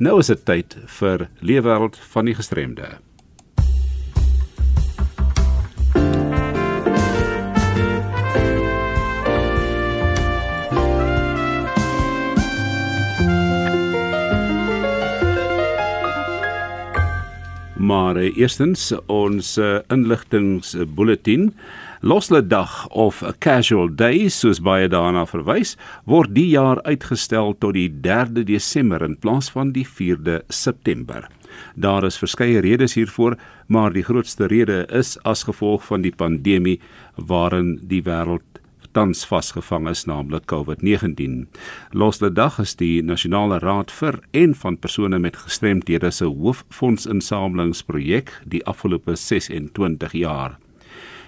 Nou is dit tyd vir Leefwêreld van die gestremde. Maar uh, eerstens ons uh, inligtingsbulletin Losle dag of 'n casual day soos baie daarna verwys word die jaar uitgestel tot die 3de Desember in plaas van die 4de September. Daar is verskeie redes hiervoor, maar die grootste rede is as gevolg van die pandemie waarin die wêreld tans vasgevang is, naamlik COVID-19. Losle dag is die nasionale raad vir en van persone met gestremthede se hooffondsinsamelingsprojek die afgelope 26 jaar.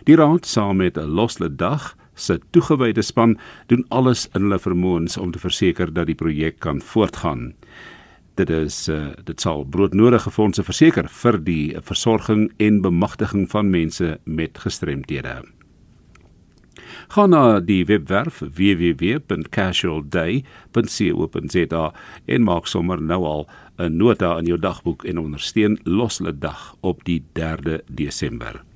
Die raad saam met 'n Losle dag se toegewyde span doen alles in hulle vermoëns om te verseker dat die projek kan voortgaan. Dit is uh, dit sal broodnodige fondse verseker vir die versorging en bemagtiging van mense met gestremthede. Gaan na die webwerf www.casualday.co.za en maak sommer nou al 'n nota in jou dagboek en ondersteun Losle dag op die 3de Desember.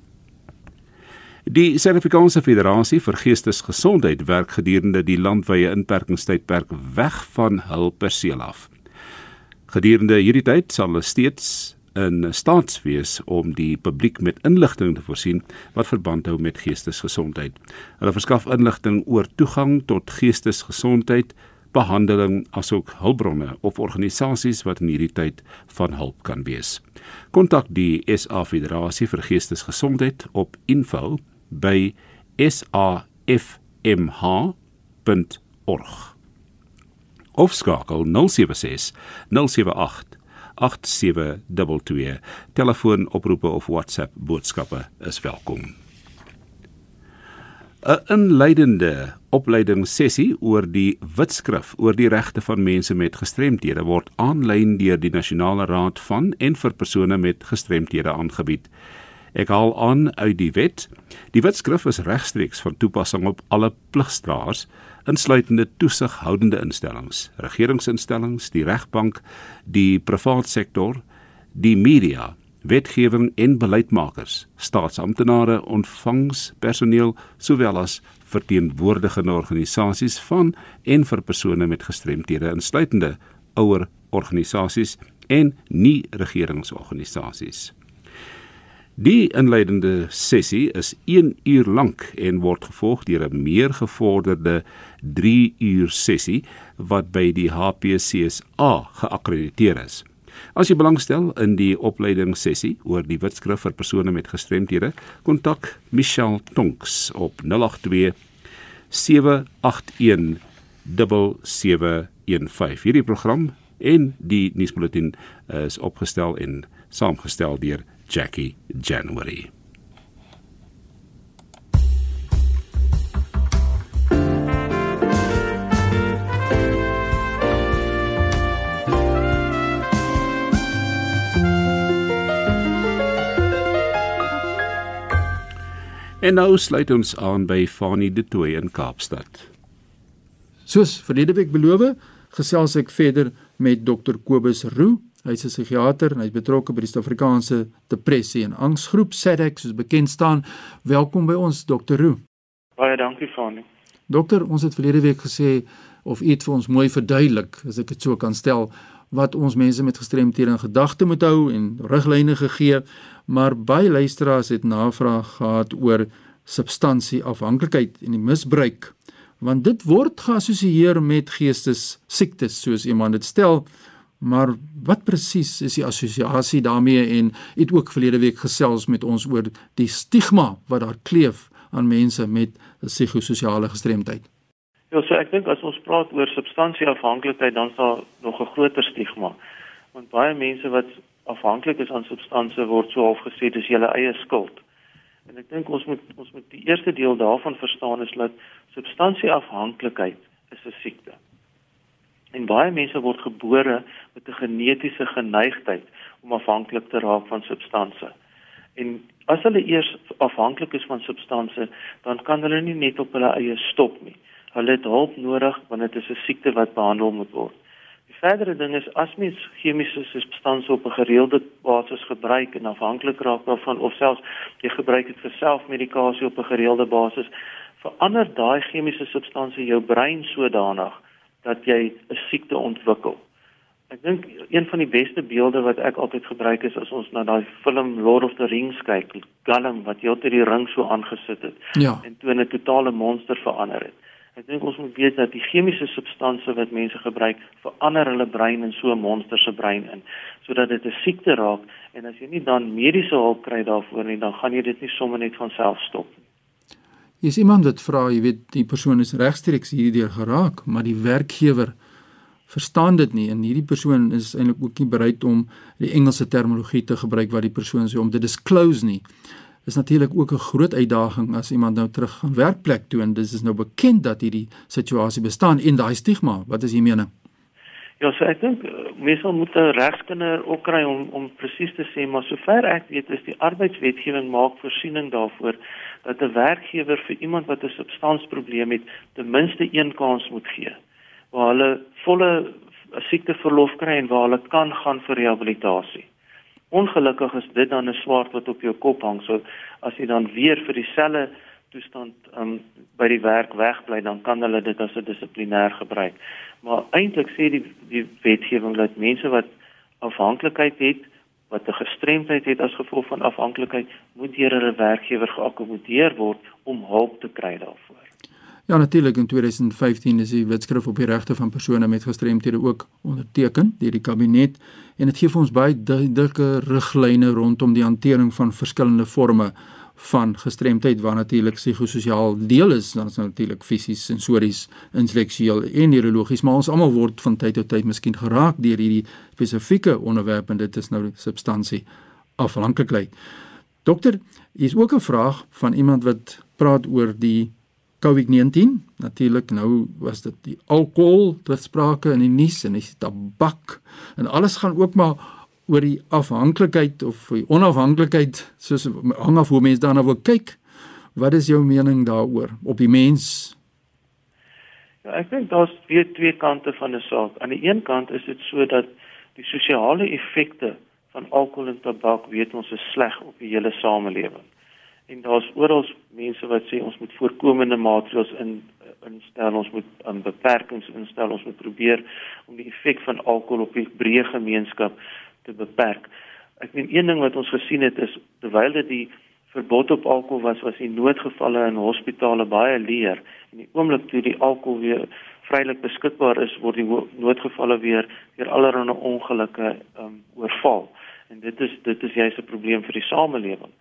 Die Suid-Afrikaanse Federasie vir Geestesgesondheid werk gedurende die landwyse inperkingstydperk weg van hul perseel af. Gedurende hierdie tyd sal hulle steeds in staat wees om die publiek met inligting te voorsien wat verband hou met geestesgesondheid. Hulle verskaf inligting oor toegang tot geestesgesondheid, behandeling asook hulpbronne of organisasies wat in hierdie tyd van hulp kan wees. Kontak die SA Federasie vir Geestesgesondheid op info by safmh.org. Of skakel 076 078 8722. Telefoonoproepe of WhatsApp boodskappe is welkom. 'n Inleidende opleidingssessie oor die wetskrif oor die regte van mense met gestremthede word aanlyn deur die Nasionale Raad van en vir persone met gestremthede aangebied. Ek haal aan uit die wet. Die wetskrif is regstreeks van toepassing op alle pligstraers, insluitende toesighoudende instellings, regeringsinstellings, die regbank, die private sektor, die media, wetgewing en beleidsmakers, staatsamptenare, ontvangspersoneel sowel as verteenwoordigende organisasies van en vir persone met gestremthede insluitende ouer organisasies en nie regeringsorganisasies. Die inleidende sessie is 1 uur lank en word gevolg deur 'n meer gevorderde 3 uur sessie wat by die HPCSA geakkrediteer is. As jy belangstel in die opleidingssessie oor die wetskrif vir persone met gestremthede, kontak Michelle Tonks op 082 781 7715. Hierdie program en die nuusbulletin is opgestel en saamgestel deur Jackie January. En nou sluit ons aan by Fanie De Tooy in Kaapstad. Soos verlede week beloof, gesels ek verder met Dr Kobus Roo Hy's 'n psigiater en hy's betrokke by die Suid-Afrikaanse Depressie en Angsgroep SADAG soos bekend staan. Welkom by ons Dr. Roo. Baie dankie Fanie. Dokter, ons het verlede week gesê of iets vir ons mooi verduidelik, as ek dit so kan stel, wat ons mense met gestremthede in gedagte moet hou en riglyne gegee, maar baie luisteraars het navraag gehad oor substansieafhanklikheid en die misbruik want dit word geassosieer met geestes siektes soos iemand dit stel Maar wat presies is die assosiasie daarmee en het ook verlede week gesels met ons oor die stigma wat daar kleef aan mense met psigososiale gestremdheid. Ja, so ek dink as ons praat oor substansieafhanklikheid dan is daar nog 'n groter stigma. Want baie mense wat afhanklik is aan substansie word so half gesê dis hulle eie skuld. En ek dink ons moet ons moet die eerste deel daarvan verstaan is dat substansieafhanklikheid is 'n siekte. En baie mense word gebore met 'n genetiese geneigtheid om afhanklik te raak van substansies. En as hulle eers afhanklik is van substansies, dan kan hulle nie net op hulle eie stop nie. Hulle het hulp nodig want dit is 'n siekte wat behandel moet word. Die verdere ding is as mens chemiese substansies op 'n gereelde basis gebruik en afhanklik raak daarvan of selfs jy gebruik dit vir selfmedikasie op 'n gereelde basis, verander daai chemiese substansie jou brein sodanig dat jy 'n siekte ontwikkel. Ek dink een van die beste beelde wat ek altyd gebruik is as ons na daai film Lord of the Rings kyk, Gollum wat heeltyd die ring so aangesit het ja. en toe 'n totale monster verander het. Ek dink ons moet weet dat die chemiese substansies wat mense gebruik verander hulle brein in so 'n monster se brein in sodat dit 'n siekte raak en as jy nie dan mediese hulp kry daarvoor nie, dan gaan jy dit nie sommer net van self stop nie. Jy sien iemand wat vra, jy weet, die persoon is regstreeks hierdeur geraak, maar die werkgewer verstaan dit nie en hierdie persoon is eintlik ook nie bereid om die Engelse terminologie te gebruik wat die persoon sê om te disclose nie is natuurlik ook 'n groot uitdaging as iemand nou terug gaan werkplek toe en dis is nou bekend dat hierdie situasie bestaan en daai stigma. Wat is u mening? Ja, so ek dink eh, mense moet 'n regskinder ook kry om om presies te sê, maar sover ek weet is die arbeidswetgewing maak voorsiening daarvoor dat 'n werkgewer vir iemand wat 'n substansprobleem het, ten minste een kans moet gee waar hulle volle siekteverlof kry en waar hulle kan gaan vir rehabilitasie. Ongelukkig is dit dan 'n swaard wat op jou kop hang. So as jy dan weer vir dieselfde toestand um, by die werk wegbly, dan kan hulle dit as 'n dissiplinêr gebruik. Maar eintlik sê die die wetgewing dat mense wat afhanklikheid het, wat 'n gestremdheid het as gevolg van afhanklikheid, moet deur hulle werkgewer geakkommodeer word om hulp te kry daarvoor. Ja natuurlik in 2015 is die wetskrif op die regte van persone met gestremthede ook onderteken deur die kabinet en dit gee vir ons baie duidelike riglyne rondom die hantering van verskillende forme van gestremdheid waar natuurlik psigososiaal deel is dan is natuurlik fisies, sensories, intellektueel en neurologies maar ons almal word van tyd tot tyd miskien geraak deur hierdie spesifieke onderwerp en dit is nou substansie afhanklikheid. Dokter, hier is ook 'n vraag van iemand wat praat oor die COVID-19 natuurlik nou was dit die alkohol wat sprake in die nuus en die tabak en alles gaan ook maar oor die afhanklikheid of die onafhanklikheid soos hang af hoe mense daarna wil kyk wat is jou mening daaroor op die mens? Ja ek dink daar's twee twee kante van 'n saak. Aan die een kant is dit so dat die sosiale effekte van alkohol en tabak weet ons is sleg op die hele samelewing. En daar's oral mense wat sê ons moet voorkomende maatreëls in instel ons moet um, beperkings instel ons moet probeer om die effek van alkohol op die breë gemeenskap te beperk. Ek meen een ding wat ons gesien het is terwyl dit die verbod op alkohol was was die noodgevalle in hospitale baie leer en die oomblik toe die alkohol weer vrylik beskikbaar is word die noodgevalle weer deur allerlei ongelukke um, oorval en dit is dit is juist 'n probleem vir die samelewing.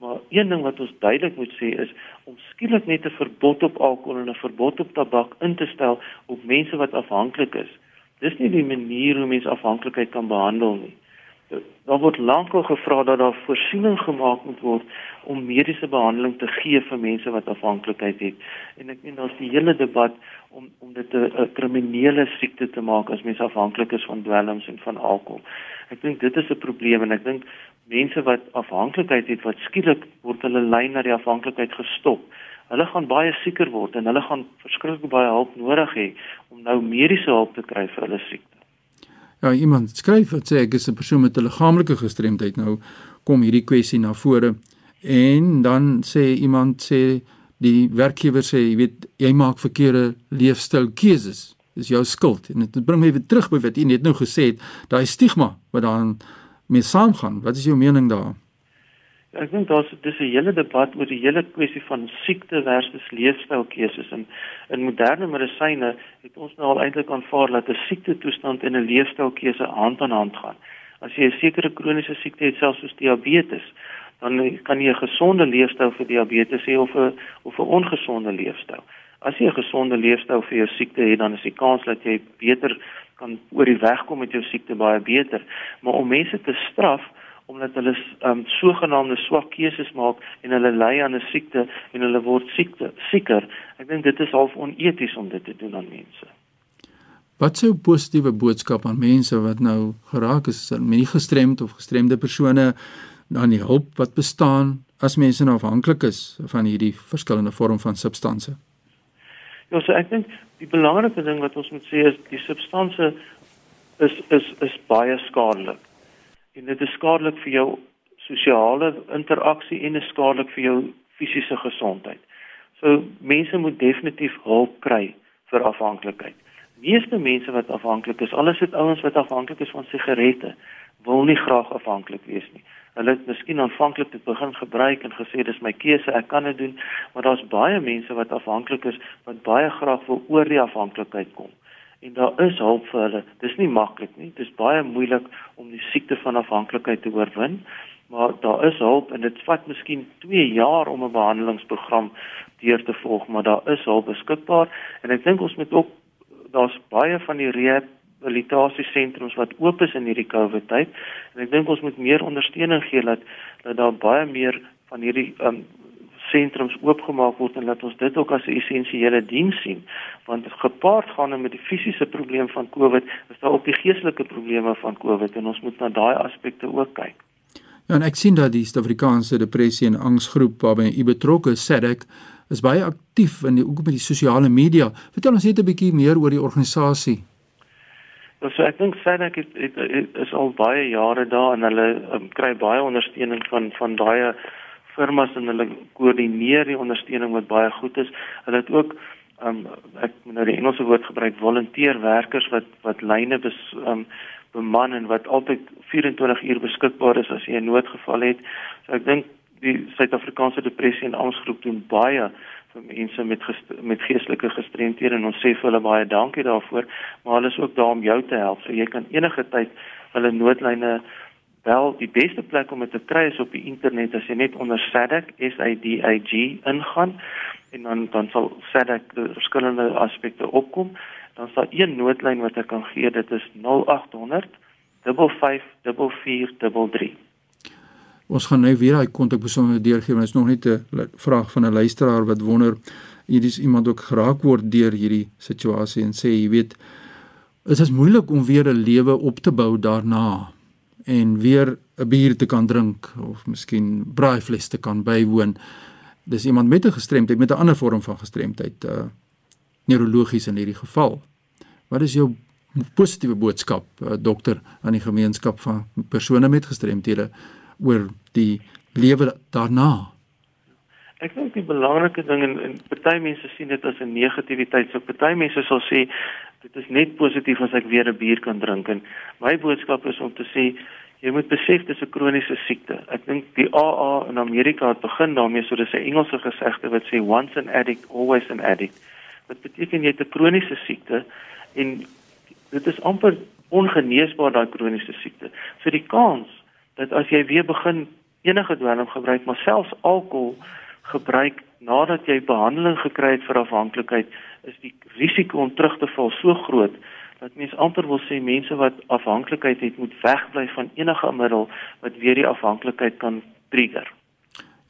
Maar een ding wat ons duidelik moet sê is om skielik net 'n verbod op alkohol en 'n verbod op tabak in te stel op mense wat afhanklik is. Dis nie die manier hoe mense afhanklikheid kan behandel nie. Daar word lankal gevra dat daar voorsiening gemaak moet word om mediese behandeling te gee vir mense wat afhanklikheid het. En ek meen daar's die hele debat om om dit 'n kriminele siekte te maak as mense afhanklik is van dwelms en van alkohol. Ek dink dit is 'n probleem en ek dink mense wat afhanklikheid het wat skielik word hulle lyn na die afhanklikheid gestop. Hulle gaan baie sieker word en hulle gaan verskriklik baie hulp nodig hê om nou mediese hulp te kry vir hulle siekte. Ja, iemand skryf wat sê ek is 'n persoon met 'n liggaamlike gestremdheid. Nou kom hierdie kwessie na vore en dan sê iemand sê die werkgewer sê jy weet jy maak verkeerde leefstylkeuses. Dis jou skuld en dit bring my weer terug by wat u net nou gesê het, daai stigma wat daarin mee saamgaan. Wat is jou mening daar? Ek dink daar's dis 'n hele debat oor die hele kwessie van siekte versus leefstylkeuses en in moderne medisyne het ons nou al eintlik aanvaar dat 'n siekte toestand en 'n leefstylkeuse hand aan hand gaan. As jy 'n sekere kroniese siekte het, selfs soos diabetes, dan kan jy 'n gesonde leefstyl vir diabetes hê of 'n of 'n ongesonde leefstyl. As jy 'n gesonde leefstyl vir jou siekte het, dan is die kans dat jy beter kan oor die weg kom met jou siekte baie beter. Maar om mense te straf omdat hulle um, sogenaamde swak keuses maak en hulle ly aan 'n siekte en hulle word siekte sieker, ek dink dit is half oneties om dit te doen aan mense. Wat sou positiewe boodskap aan mense wat nou geraak is met die gestremd of gestremde persone dan die hulp wat bestaan as mense nou afhanklik is van hierdie verskillende vorm van substansies? Ja, so ek dink die belangrike ding wat ons moet sê is die substansie is is is baie skadelik. En dit is skadelik vir jou sosiale interaksie en is skadelik vir jou fisiese gesondheid. So mense moet definitief hulp kry vir afhanklikheid. Meeste mense wat afhanklik is, alles dit ouens wat afhanklik is van sigarette, wil nie graag afhanklik wees nie. Hulle het miskien aanvanklik dit begin gebruik en gesê dis my keuse, ek kan dit doen, maar daar's baie mense wat afhanklik is wat baie graag wil oor die afhanklikheid kom. En daar is hulp vir hulle. Dis nie maklik nie. Dis baie moeilik om die siekte van afhanklikheid te oorwin, maar daar is hulp en dit vat miskien 2 jaar om 'n behandelingsprogram deur te volg, maar daar is hulp beskikbaar en ek dink ons moet ook daar's baie van die rehabilitasiesentrums wat oop is in hierdie COVID tyd en ek dink ons moet meer ondersteuning gee dat dat daar baie meer van hierdie um, sentrums oopgemaak word en dat ons dit ook as 'n essensiële diens sien want gepaard gaan met die fisiese probleem van COVID is daar ook die geestelike probleme van COVID en ons moet na daai aspekte ook kyk. Ja, en ek sien dat die Suid-Afrikaanse depressie en angsgroep waarby u betrokke is, SADC, is baie aktief in die ook met die sosiale media. Vertel ons net 'n bietjie meer oor die organisasie. Ja, so ek dink SADC het, het, het, is al baie jare daar en hulle um, kry baie ondersteuning van van baie firmas en hulle koördineer die ondersteuning wat baie goed is. Hulle het ook um, ek nou die Engelse woord gebruik volunteerwerkers wat wat lyne bes um, beman en wat altyd 24 uur beskikbaar is as jy 'n noodgeval het. So ek dink die Suid-Afrikaanse depressie en angsgroep doen baie vir mense met met geestelike gestremthede en ons sê vir hulle baie dankie daarvoor, maar hulle is ook daar om jou te help. So jy kan enige tyd hulle noodlyne bel. Die beste plek om dit te kry is op die internet as jy net onder SADC, S A D I G ingaan en dan dan sal SADC die verskillende aspekte opkom dan daar een noodlyn wat ek kan gee dit is 0800 554433 Ons gaan nou weer daai kontakbesonderhede deurgee want dit is nog net 'n vraag van 'n luisteraar wat wonder hier is iemand ook geraak word deur hierdie situasie en sê jy weet dit is moeilik om weer 'n lewe op te bou daarna en weer 'n bier te kan drink of miskien braaivleis te kan bywoon. Dis iemand met 'n gestremdheid met 'n ander vorm van gestremdheid uh neurologies in hierdie geval. Wat is jou positiewe boodskap uh, dokter aan die gemeenskap van persone met gestremthede oor die lewe daarna? Ek dink die belangrike ding en, en party mense sien dit as 'n negativiteit. So party mense sal sê dit is net positief as ek weer 'n bier kan drink en my boodskap is om te sê jy moet besef dis 'n kroniese siekte. Ek dink die AA in Amerika het begin daarmee so dis 'n Engelse gesegde wat sê once an addict always an addict. Dit beteken jy het 'n kroniese siekte en dit is amper ongeneesbaar daai kroniese siekte. So die kans dat as jy weer begin enige dwelm gebruik, maar selfs alkohol gebruik nadat jy behandeling gekry het vir afhanklikheid, is die risiko om terug te val so groot dat mens amper wil sê mense wat afhanklikheid het, moet wegbly van enige middel wat weer die afhanklikheid kan trigger.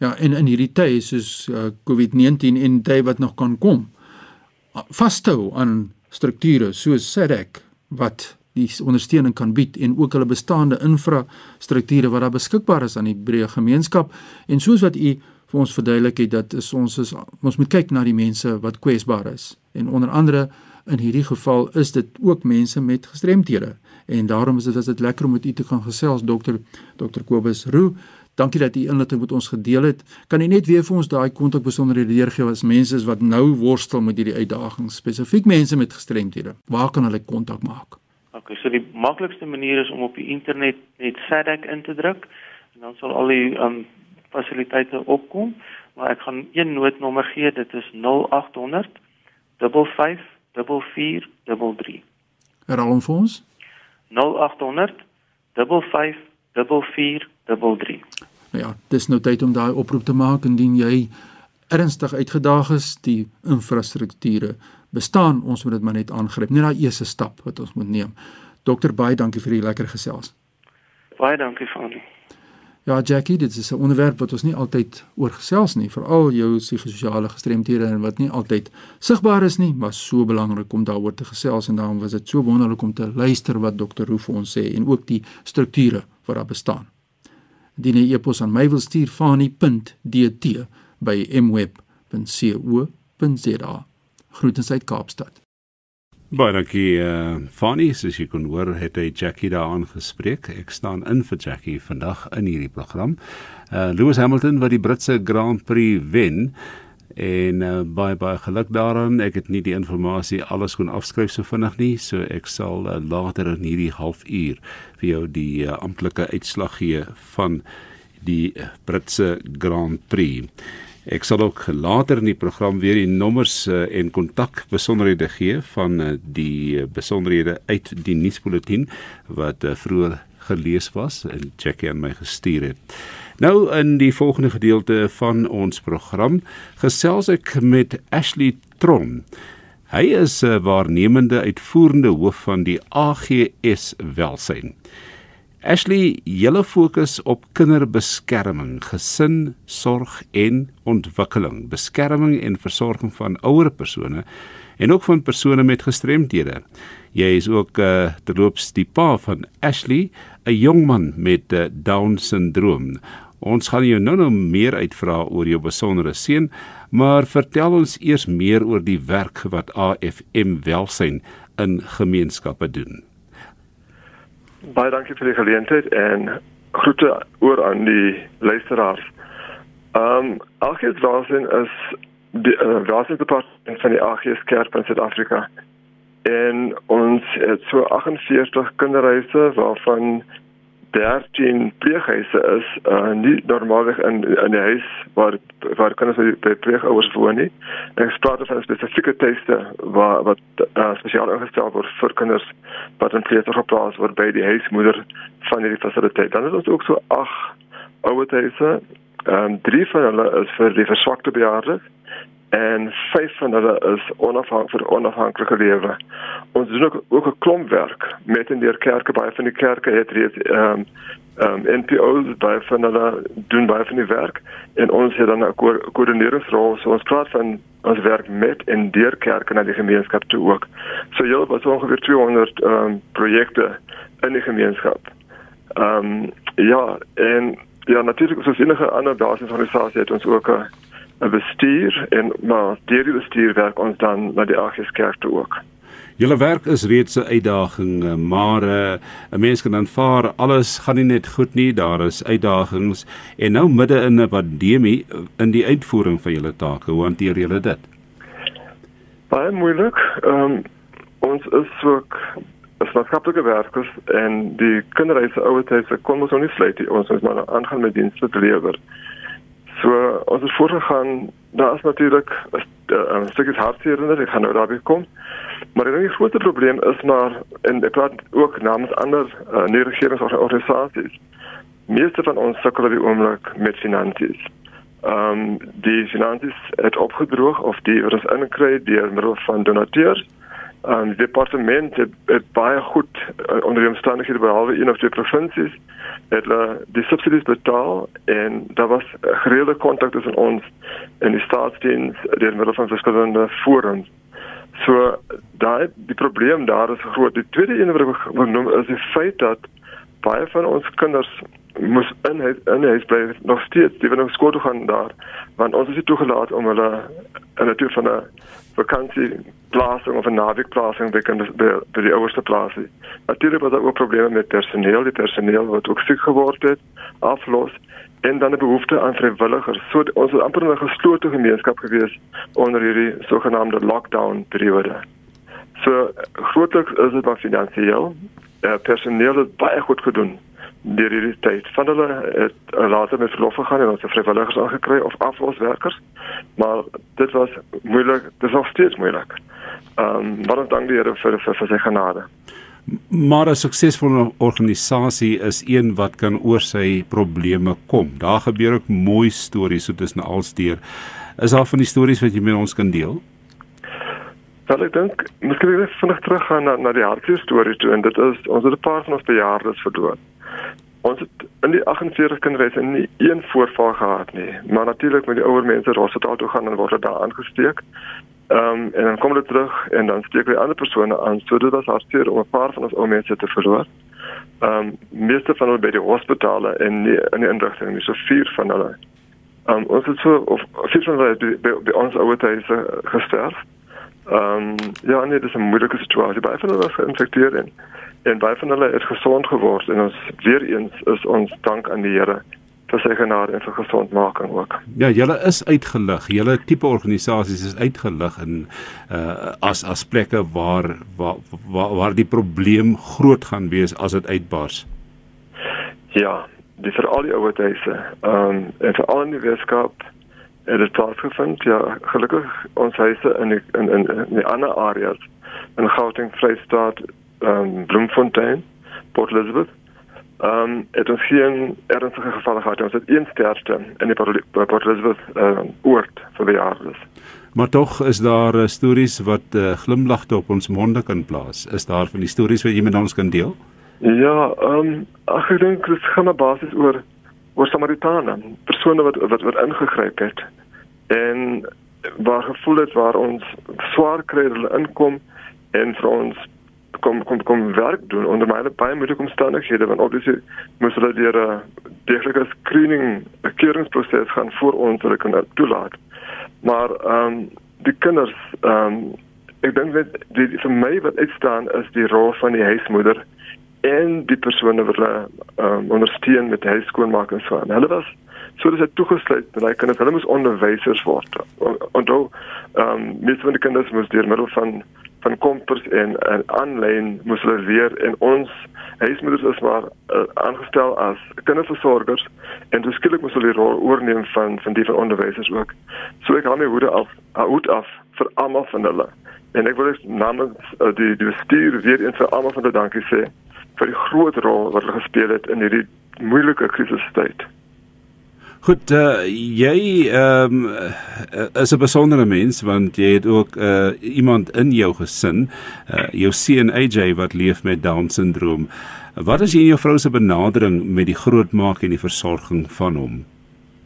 Ja, en in hierdie tye soos uh, COVID-19 en tye wat nog kan kom, vashou aan strukture soos SADC wat die ondersteuning kan bied en ook hulle bestaande infrastrukture wat daar beskikbaar is aan die breë gemeenskap en soos wat u vir ons verduidelik het dat is ons is ons moet kyk na die mense wat kwesbaar is en onder andere in hierdie geval is dit ook mense met gestremthede en daarom is dit as dit lekker om met u te kan gesels dokter dokter Kobus Roo Dankie dat u inligting met ons gedeel het. Kan u net weer vir ons daai kontakbesonderhede deurgee as mense is wat nou worstel met hierdie uitdagings, spesifiek mense met gestremthede. Waar kan hulle kontak maak? Okay, so die maklikste manier is om op die internet net SADC in te druk en dan sal al die um fasiliteite opkom, maar ek gaan een noodnommer gee, dit is 0800 55 4433. Herhaal hom vir ons. 0800 55 4433. Ja, dis nou tyd om daai oproep te maak indien jy ernstig uitgedaag is, die infrastrukture bestaan, ons moet dit maar net aangryp. Net daai eerste stap wat ons moet neem. Dokter baie dankie vir die lekker gesels. Baie dankie u. Ja, Jackie, dit is 'n onderwerp wat ons nie altyd oor gesels nie, veral jou psigososiale gestremthede en wat nie altyd sigbaar is nie, maar so belangrik om daaroor te gesels en daarom was dit so wonderlik om te luister wat dokter Roo vir ons sê en ook die strukture wat daar bestaan. Indien jy e-pos aan my wil stuur, fani.dt by mweb.co.za. Groetens uit Kaapstad. Baie dankie uh, Fanny, soos jy kon hoor, het hy Jackie daar aangespreek. Ek staan in vir Jackie vandag in hierdie program. Uh Lewis Hamilton wat die Britse Grand Prix wen en uh, baie baie geluk daaraan. Ek het nie die inligting alles kon afskryf so vinnig nie, so ek sal uh, later in hierdie halfuur vir jou die uh, amptelike uitslag gee van die Britse Grand Prix. Ek sal ook later in die program weer die nommers uh, en kontak besonderhede gee van uh, die besonderhede uit die nuusbulletin wat uh, vroeër gelees was en Jackie aan my gestuur het. Nou in die volgende gedeelte van ons program gesels ek met Ashley Tron. Hy is 'n waarnemende uitvoerende hoof van die AGS Welsyn. Ashley, julle fokus op kinderbeskerming, gesin, sorg en ontwikkeling, beskerming en versorging van ouer persone en ook van persone met gestremthede. Jy is ook uh, terloops die pa van Ashley, 'n jong man met uh, Down syndroom. Ons gaan jou nou nou meer uitvra oor jou besondere seun, maar vertel ons eers meer oor die werk wat AFM Welsyn in gemeenskappe doen. Baie dankie vir die geleentheid en groete oor aan die luisteraars. Ehm um, AGS Welsyn is die uh, Welsyn departement van die AGS Kerk in Suid-Afrika. En ons het so 48 kinderhuise waarvan 13 pleeghuise is uh, nie normaalweg in in die huis waar waar kinders by pleegouers woon nie. En ek praat van spesifieke tuiste waar wat uh, spesiaal ingestel word vir kinders wat in pleeg geplaas word by die huismoeder van hierdie fasiliteit. Dan is ons ook so ag ouer huise. Ehm um, drie van hulle is vir die verswakte bejaardes en vyf van hulle is onafhanklik vir onafhanklike lewe. Ons doen ook ook 'n klomp werk met in die kerke baie van die kerke het reeds ehm um, ehm um, NPO's baie van hulle doen baie van die werk en ons het dan 'n ko koördineringsrol so ons praat van ons werk met en deur kerke na die gemeenskap toe ook. So jy was ongeveer 200 ehm um, projekte in die gemeenskap. Ehm um, ja en ja natuurlik soos enige ander basisorganisasie het ons ook 'n 'n bestuur en maar deur die bestuur werk ons dan na die AGS kerk toe ook. Julle werk is reeds 'n uitdaging, eh, maar eh, 'n uh, mens kan aanvaar alles gaan nie net goed nie, daar is uitdagings en nou midde in 'n pandemie eh, in die uitvoering van julle take, hoe hanteer julle dit? Baie moeilik. Ehm um, ons is ook as maatskaplike werkers en die kinderreise ouerhuis kon ons nog nie sluit nie. Ons moet maar aangaan met dienste te lewer. So ons het voorgegaan, daar is natuurlik 'n stukkie hartseer, ek gaan nou daarby kom. Maar die grootste probleem is maar en ek praat ook namens ander uh, nie-regeringsorganisasies. Meeste van ons sukkel op die oomblik met finansies. Ehm um, die finansies het opgedroog of die wat ons inkry deur middel van donateurs um, die departement het, het baie goed uh, onder die omstandighede behalwe een of twee provinsies het hulle die subsidies betaal en daar was gereelde kontak tussen ons en die staatsdiens deur middel van verskillende forums. So daai die probleem daar is groot. Die tweede een wat ek wil noem is die feit dat baie van ons kinders moes in in huis bly nog steeds die wanneer skool toe gaan daar want ons is nie toegelaat om hulle in 'n tipe van 'n vakansie plasing of 'n naweekplasing by kinders by, by die ouerste plasie. Natuurlik was daar ook probleme met personeel, die personeel wat ook siek geword het, aflos en dan 'n behoefte aan vrywilligers. So ons was amper 'n geslote gemeenskap gewees onder hierdie sogenaamde lockdown periode. So grootliks is dit maar finansiëel. Uh, personeel het baie goed gedoen deur hierdie tyd. Van hulle het uh, later met verlof gegaan en ons het vrywilligers aangekry of afloswerkers. Maar dit was moeilik, dit nog steeds moeilik. Ehm um, maar ons dank die Here vir vir, vir sy genade. Maar 'n suksesvolle organisasie is een wat kan oor sy probleme kom. Daar gebeur ook mooi stories so tussen alsdeur. Is daar van die stories wat jy met ons kan deel? Wel ek dink, miskien net vinnig terug gaan na na die hartseer storie toe en dit is ons het 'n paar van ons bejaardes verloor. Ons het in die 48 kinderreise nie een voorval gehad nie, maar natuurlik met die ouer mense hospitaal toe gaan en word hulle daar aangesteek. Ehm um, en dan kom hulle terug en dan steek hulle ander persone aan. So dit was hartseer om 'n paar van ons ou mense te verloor. Ehm um, meeste van hulle by die hospitale en nie in die inrigting nie, so vier van hulle. Ehm um, ons het so of vier van hulle by, by, ons ouer huise gesterf. Ehm um, ja, nee, dis 'n moeilike situasie. Baie van hulle is geïnfekteer en en baie van hulle het gesond geword en ons weer eens is ons dank aan die Here vir sy genade en vir gesondmaking ook. Ja, julle is uitgelig. Julle tipe organisasies is uitgelig in uh as as plekke waar waar waar, waar die probleem groot gaan wees as dit uitbars. Ja, dis vir al die ouer huise. Ehm um, en vir al die wetenskap het dit plaasgevind. Ja, gelukkig ons huise in die, in in in die ander areas in Gauteng, Vrystaat, um, Bloemfontein, Port Elizabeth. Ehm um, het ons geen ernstige gevalle gehad. Ons het een sterfte in die Port Elizabeth um, oord vir jare. Maar tog is daar uh, stories wat uh, glimlagte op ons monde kan plaas. Is daar van die stories wat jy met ons kan deel? Ja, ehm um, ek dink dit gaan op basis oor oor Samaritane, persone wat wat wat ingegryp het en waar gevoel het waar ons swaar kry hulle inkom en vir ons kom kom kom werk doen onder baie baie moeilike omstandighede want obviously moes hulle deur 'n deeglike screening keuringsproses gaan voor ons hulle kan toelaat. Maar ehm um, die kinders ehm um, ek dink dat die, vir my wat uitstaan is die rol van die huismoeder en die persone wat hulle um, ondersteun met huis skoonmaak en so aan. Hulle was so dis dit toegesluit hy kinders hulle moes onderwysers word. Onthou ehm um, meeste van die kinders moes deur middel van van kompers en en aanlyn moes hulle leer en ons huismoeders is maar uh, aangestel as kinderversorgers en dis skielik moes hulle die rol oorneem van van die van onderwysers ook. So ek gaan my hoede af hoed af vir almal van hulle. En ek wil namens uh, die die bestuur weer eens vir almal van hulle dankie sê vir die groot rol wat hulle gespeel het in hierdie moeilike krisistyd. Goed, uh, jy ehm um, is 'n besondere mens want jy het ook uh, iemand in jou gesin, uh, jou seun AJ wat leef met down syndroom. Wat is jy en jou vrou se benadering met die grootmaak en die versorging van hom?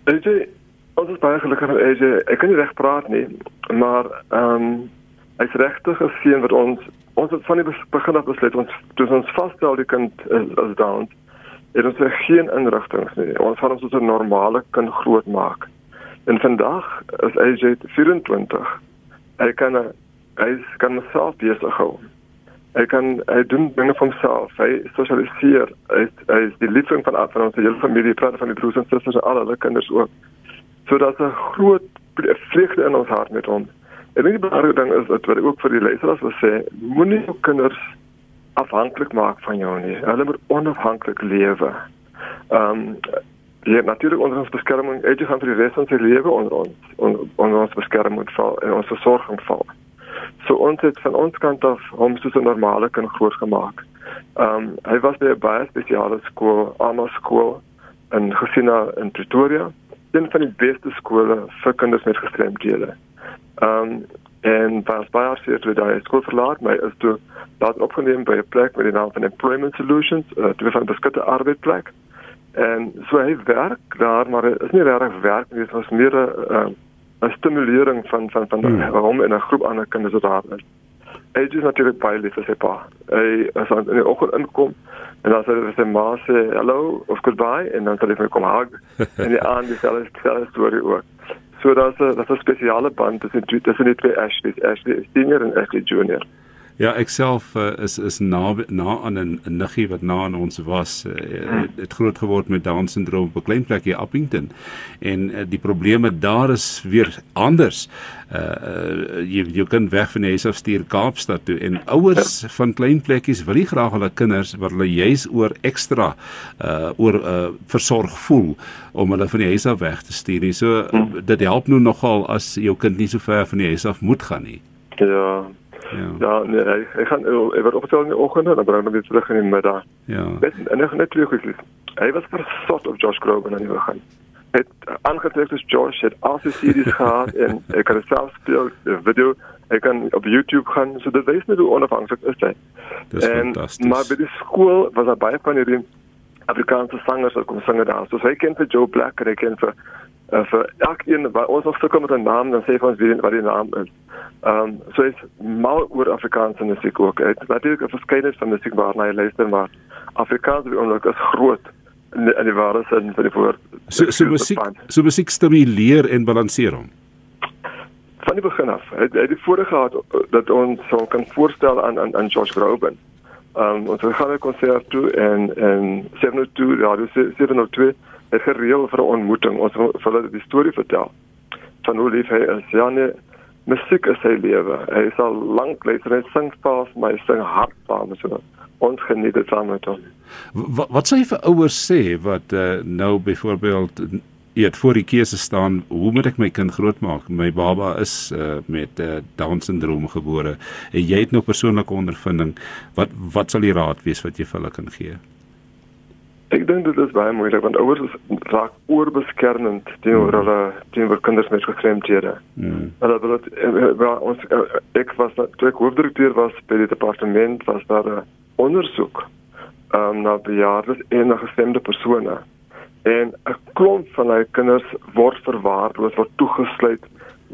AJ, ons is baie gelukkig met AJ. Ek kan nie reg praat nie, maar ehm um, hy's regtig 'n seun wat ons ons het van die begin af besluit ons dis ons vasstel die kind is, is down. Het ons geen inrigtinge nie. Ons gaan ons as 'n normale kind grootmaak. En vandag is AJ 24. Hy kan hy kan homself besig hou. Hy kan hy doen dinge vir homself. Hy sosialiseer. Hy, hy is die liefling van van ons hele familie, praat van die broers en susters en al hulle kinders ook. So daar's 'n groot vreugde in ons hart met hom. En die belangrike ding is dat wat ek ook vir die leerders wil sê, moenie jou kinders afhanklik maak van jou nie. Hulle moet onafhanklik lewe. Ehm um, jy het natuurlik onder ons beskerming, jy gaan vir die res van sy lewe onder ons on, onder ons beskerming val en ons versorging val. So ons het van ons kant af hom soos 'n normale kind groot gemaak. Ehm um, hy was by 'n baie spesiale skool, Alma skool in Gesina in Pretoria, een van die beste skole vir kinders met gestremdhede. Ehm um, en pas baie seer toe daai skool verlaat, my is toe daar opgeneem by 'n plek met die naam van Employment Solutions, uh, toe van 'n beskitte arbeidsplek. En so hy werk daar, maar is nie regtig werk nie, dit was meer 'n 'n stimulering van van van hmm. hom en 'n groep ander kinders wat daar is. Hy is natuurlik baie lief vir sy pa. Hy as hy in die oggend inkom en dan sê hy vir sy ma sê hallo of goodbye en dan sê hy vir kom hug en die aand dieselfde storie ook. So daar's 'n daar's 'n spesiale band tussen tussen die twee Ashleys, Ashley senior en Ashley junior. Ja, ek self uh, is is na na aan 'n niggie wat na aan ons was. Uh, het, groot geword met Down syndroom op 'n klein plekie Appington. En uh, die probleme daar is weer anders. Uh, uh jy jy kan weg van die huis af stuur Kaapstad toe en ouers van klein plekkies wil nie graag hulle kinders wat hulle juis oor ekstra uh oor uh versorg voel om hulle van die huis af weg te stuur nie. So uh, dit help nou nogal as jou kind nie so ver van die huis af moet gaan nie. Ja, Ja. Nee, hy, hy gaan hy word opgestel in die oggend en dan bring hom weer terug in die middag. Ja. Net en net net twee goedjies. Hy was versot op Josh Groban aan die begin. Het aangetrek as Josh het al sy series gehad en ek kan self speel die video ek kan op YouTube gaan so dit wys net hoe onafhanklik is hy. Dis fantasties. Maar by die skool was daar baie van hierdie Afrikaanse sangers wat kom sing daar. So hy ken vir Joe Black en hy ken vir uh, vir elkeen wat ons nog sukkel met 'n naam dan sê vir ons wie wat die naam is. Ehm um, so is mal oor Afrikaanse musiek ook. Dit is natuurlik 'n verskeidenheid van musiek waarna jy luister maar Afrikaans wie onlik is groot in die, in die ware sin van die woord. So so musiek so musiek stimuleer en balanseer hom. van die begin af. Hy het die voorreg gehad dat ons sou kan voorstel aan aan aan Josh Groban. Ehm um, ons gaan 'n konsert toe en en 702 Radio 702 het gereël vir 'n ontmoeting. Ons wil hulle die storie vertel van hoe lief hy is. Ja nee, musiek is sy lewe. Hy is al lank lees hy sing pas, maar hy sing hard saam so. Ons geniet dit saam met hom. Wat wat sê jy vir ouers sê wat uh, nou byvoorbeeld het voor die keuse staan, hoe moet ek my kind grootmaak? My baba is uh, met uh, down syndroom gebore. En jy het nou persoonlike ondervinding. Wat wat sal die raad wees wat jy vir hulle kan gee? Ek dink dit is baie moeilik want ouers raak oorbeskermend teenoor hulle teenoor kinders met gestremdhede. Mm. Hulle wil dit eh, ons ek was toe ek hoofdirekteur was by die departement was daar 'n ondersoek um, na bejaardes en na gestremde persone en 'n klomp van hulle kinders word verwaarloos, word toegesluit.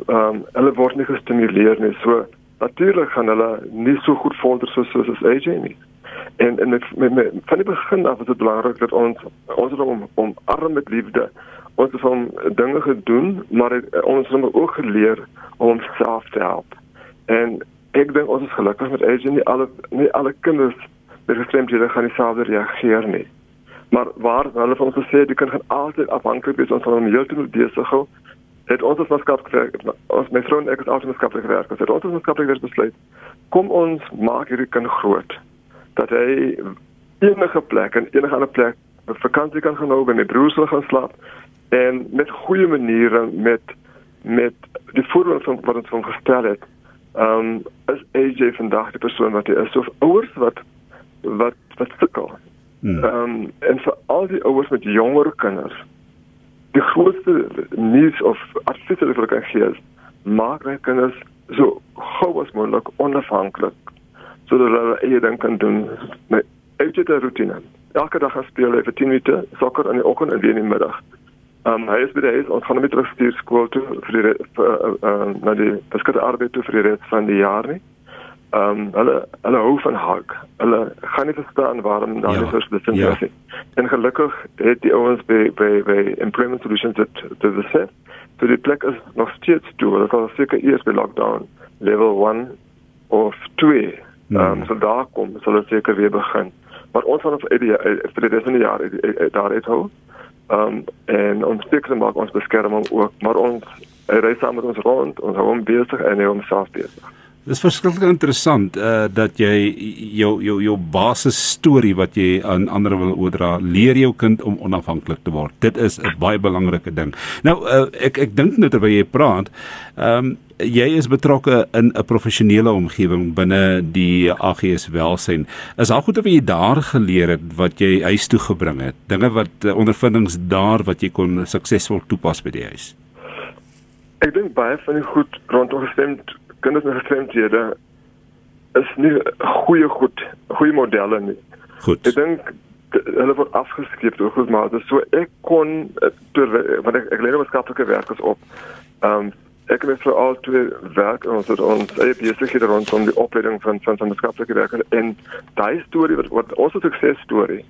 Ehm um, hulle word nie gestimuleer nie. So natuurlik gaan hulle nie so goed vorder soos soos as AJ nie. En en met, met, met van die begin af is dit belangrik dat ons ons om om arm met liefde ons het van dinge gedoen, maar het, ons het ook geleer om self te help. En ek dink ons is gelukkig met AJ nie alle nie alle kinders met gestremdhede gaan dieselfde reageer nie. Maar waar hulle van ons gesê die kind gaan altyd afhanklik wees ons van hom heeltemal besig hou. Het ons as maatskaplike werk, ons my vrou en ek is altyd maatskaplike werk. Het ons as maatskaplike werk besluit kom ons maak hierdie kind groot dat hy enige plek en enige ander plek vakansie kan gaan hou en met broers gaan slaap en met goeie maniere met met die voorbeeld van wat ons van gestel het. Ehm um, is AJ vandag die persoon wat hy is of ouers wat wat wat sukkel Hmm. Ehm um, en vir al die ouers met jonger kinders. Die grootste nuus of advies wat ek kan gee is maak my kinders so gou as moontlik onafhanklik sodat hulle eie ding kan doen met eie rutine. Elke dag gaan speel hy vir 10 minute sokker in die oggend en weer in die middag. Ehm um, hy is by die huis ons gaan hom met terugstuur skool toe vir die vir, uh, uh, na die beskikbare arbeid toe vir die res van die jaar nie ehm um, hulle hulle hou van hak. Hulle gaan nie verstaan waarom daar ja, nie so spesifiek ja. is. En gelukkig het die ouens by by by employment solutions dit dit gesê. So die plek is nog steeds toe. Hulle kan seker eers by lockdown level 1 of 2. Ehm um, so daar kom, sal dit seker weer begin. Maar ons van vir die vir die res van die jaar daar het hou. Ehm um, en ons seker maak ons beskerming ook, maar ons reis saam met ons rond, ons hou hom besig en hy hom self besig. Dit is verskriklik interessant uh dat jy jou jou jou basis storie wat jy aan ander wil oordra, leer jou kind om onafhanklik te word. Dit is 'n baie belangrike ding. Nou uh ek ek dink net terwyl jy praat, ehm um, jy is betrokke in 'n professionele omgewing binne die AGS welsyn. Is daar goed wat jy daar geleer het wat jy huis toe gebring het? Dinge wat uh, ondervindings daar wat jy kon suksesvol toepas by die huis? Ek dink baie van die goed rondom gestem kinders met gestremdhede is nie goeie goed, goeie modelle nie. Goed. Ek dink hulle word afgeskep deur goed maar dis so ek kon toe want ek ek leer wetenskaplike werkers op. Ehm um, ek het vir al twee werk ons het ons eie besighede rondom die opleiding van van wetenskaplike werkers en daai storie wat wat ons sukses storie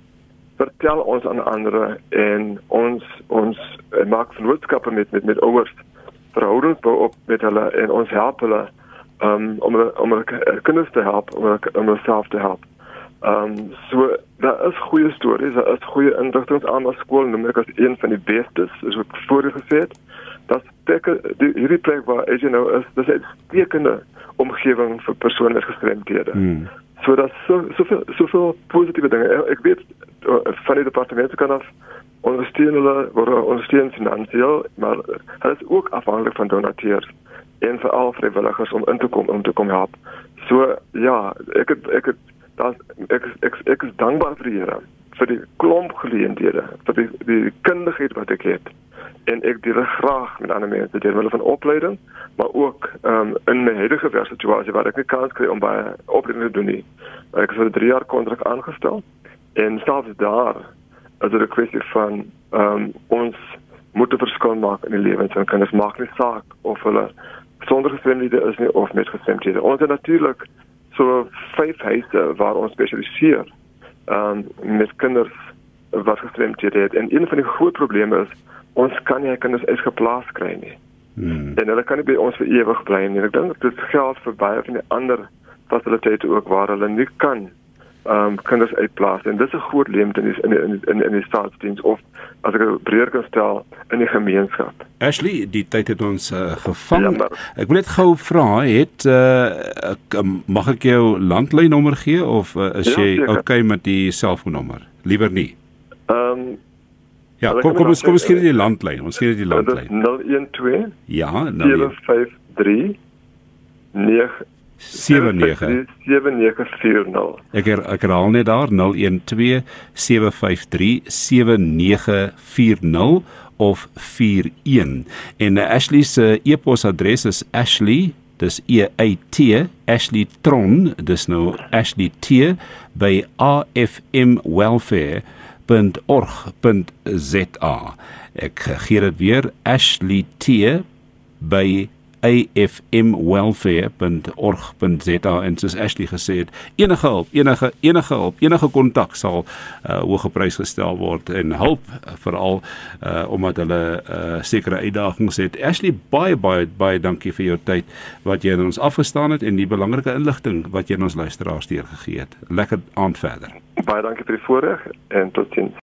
vertel ons aan ander en ons ons maak vennootskappe met met met ouers verhoudings bou op met hulle en ons help hulle um, om om kinders te help om om hulle self te help. Ehm um, so daar is goeie stories, daar is goeie inligting aan ons skool noem ek as een van die bestes, is wat voorheen gesê het. Dat stekke die hierdie plek waar as jy nou is, dis 'n stekende omgewing vir persone met gestremdhede. Hmm. So dat so so veel so veel positiewe dinge. Ek weet eh, van die departement kan af ondersteun hulle word ondersteun finansiëel, maar hulle is ook afhanklik van donateurs en veral vrywilligers om in te kom om te kom help. So ja, ek het ek het daar ek ek ek is dankbaar vir die Here vir die klomp geleenthede, vir die die kundigheid wat ek het. En ek deel graag met ander mense deur hulle van opleiding, maar ook ehm um, in my huidige werksituasie waar ek nie kans kry om by opleiding te doen nie. Ek is vir 3 jaar kontrak aangestel en selfs daar as 'n kwessie van ehm um, ons moet 'n verskil maak in die lewens van kinders maak nie saak of hulle sonder gestremdhede is nie of met gestremdhede. Ons het natuurlik so vyf huise waar ons spesialiseer um, met kinders wat gestremdhede het. En een van die groot probleme is ons kan nie kinders uitgeplaas kry nie. Hmm. En hulle kan nie by ons vir ewig bly nie. Ek dink dit geld vir baie van die ander fasiliteite ook waar hulle nie kan ehm um, kinders uitplaas en dis 'n groot leemte in in in in, in die staatsdiens of as ek breër kan stel in die gemeenskap. Ashley, die tyd het ons uh, gevang. Ja, maar, ek wil net gou vra, het uh, ek, mag ek jou landlynnommer gee of uh, is ja, jy oukei okay met die selfoonnommer? Liewer nie. Ehm um, Ja, kom kom ons kom ons gee die landlyn. Ons gee die landlyn. 012 Ja, 053 9 79 7940. Ek her, ek herhaal net daar 012 753 7940 of 41. En Ashley se e-posadres is ashley dis e a t ashley tron dis nou ashley t by afm welfare ashley.org.za. Ek gee dit weer Ashley T by afmwelfare.org.za en soos Ashley gesê het, enige hulp, enige enige hulp, enige kontak sal uh, hoog geprys gestel word en hulp uh, veral uh, omdat hulle uh, sekere uitdagings het. Ashley, baie baie baie dankie vir jou tyd wat jy aan ons afgestaan het en die belangrike inligting wat jy aan ons luisteraars deurgegee het. Lekker aand verder. Baie dankie vir die voorreg en totiens.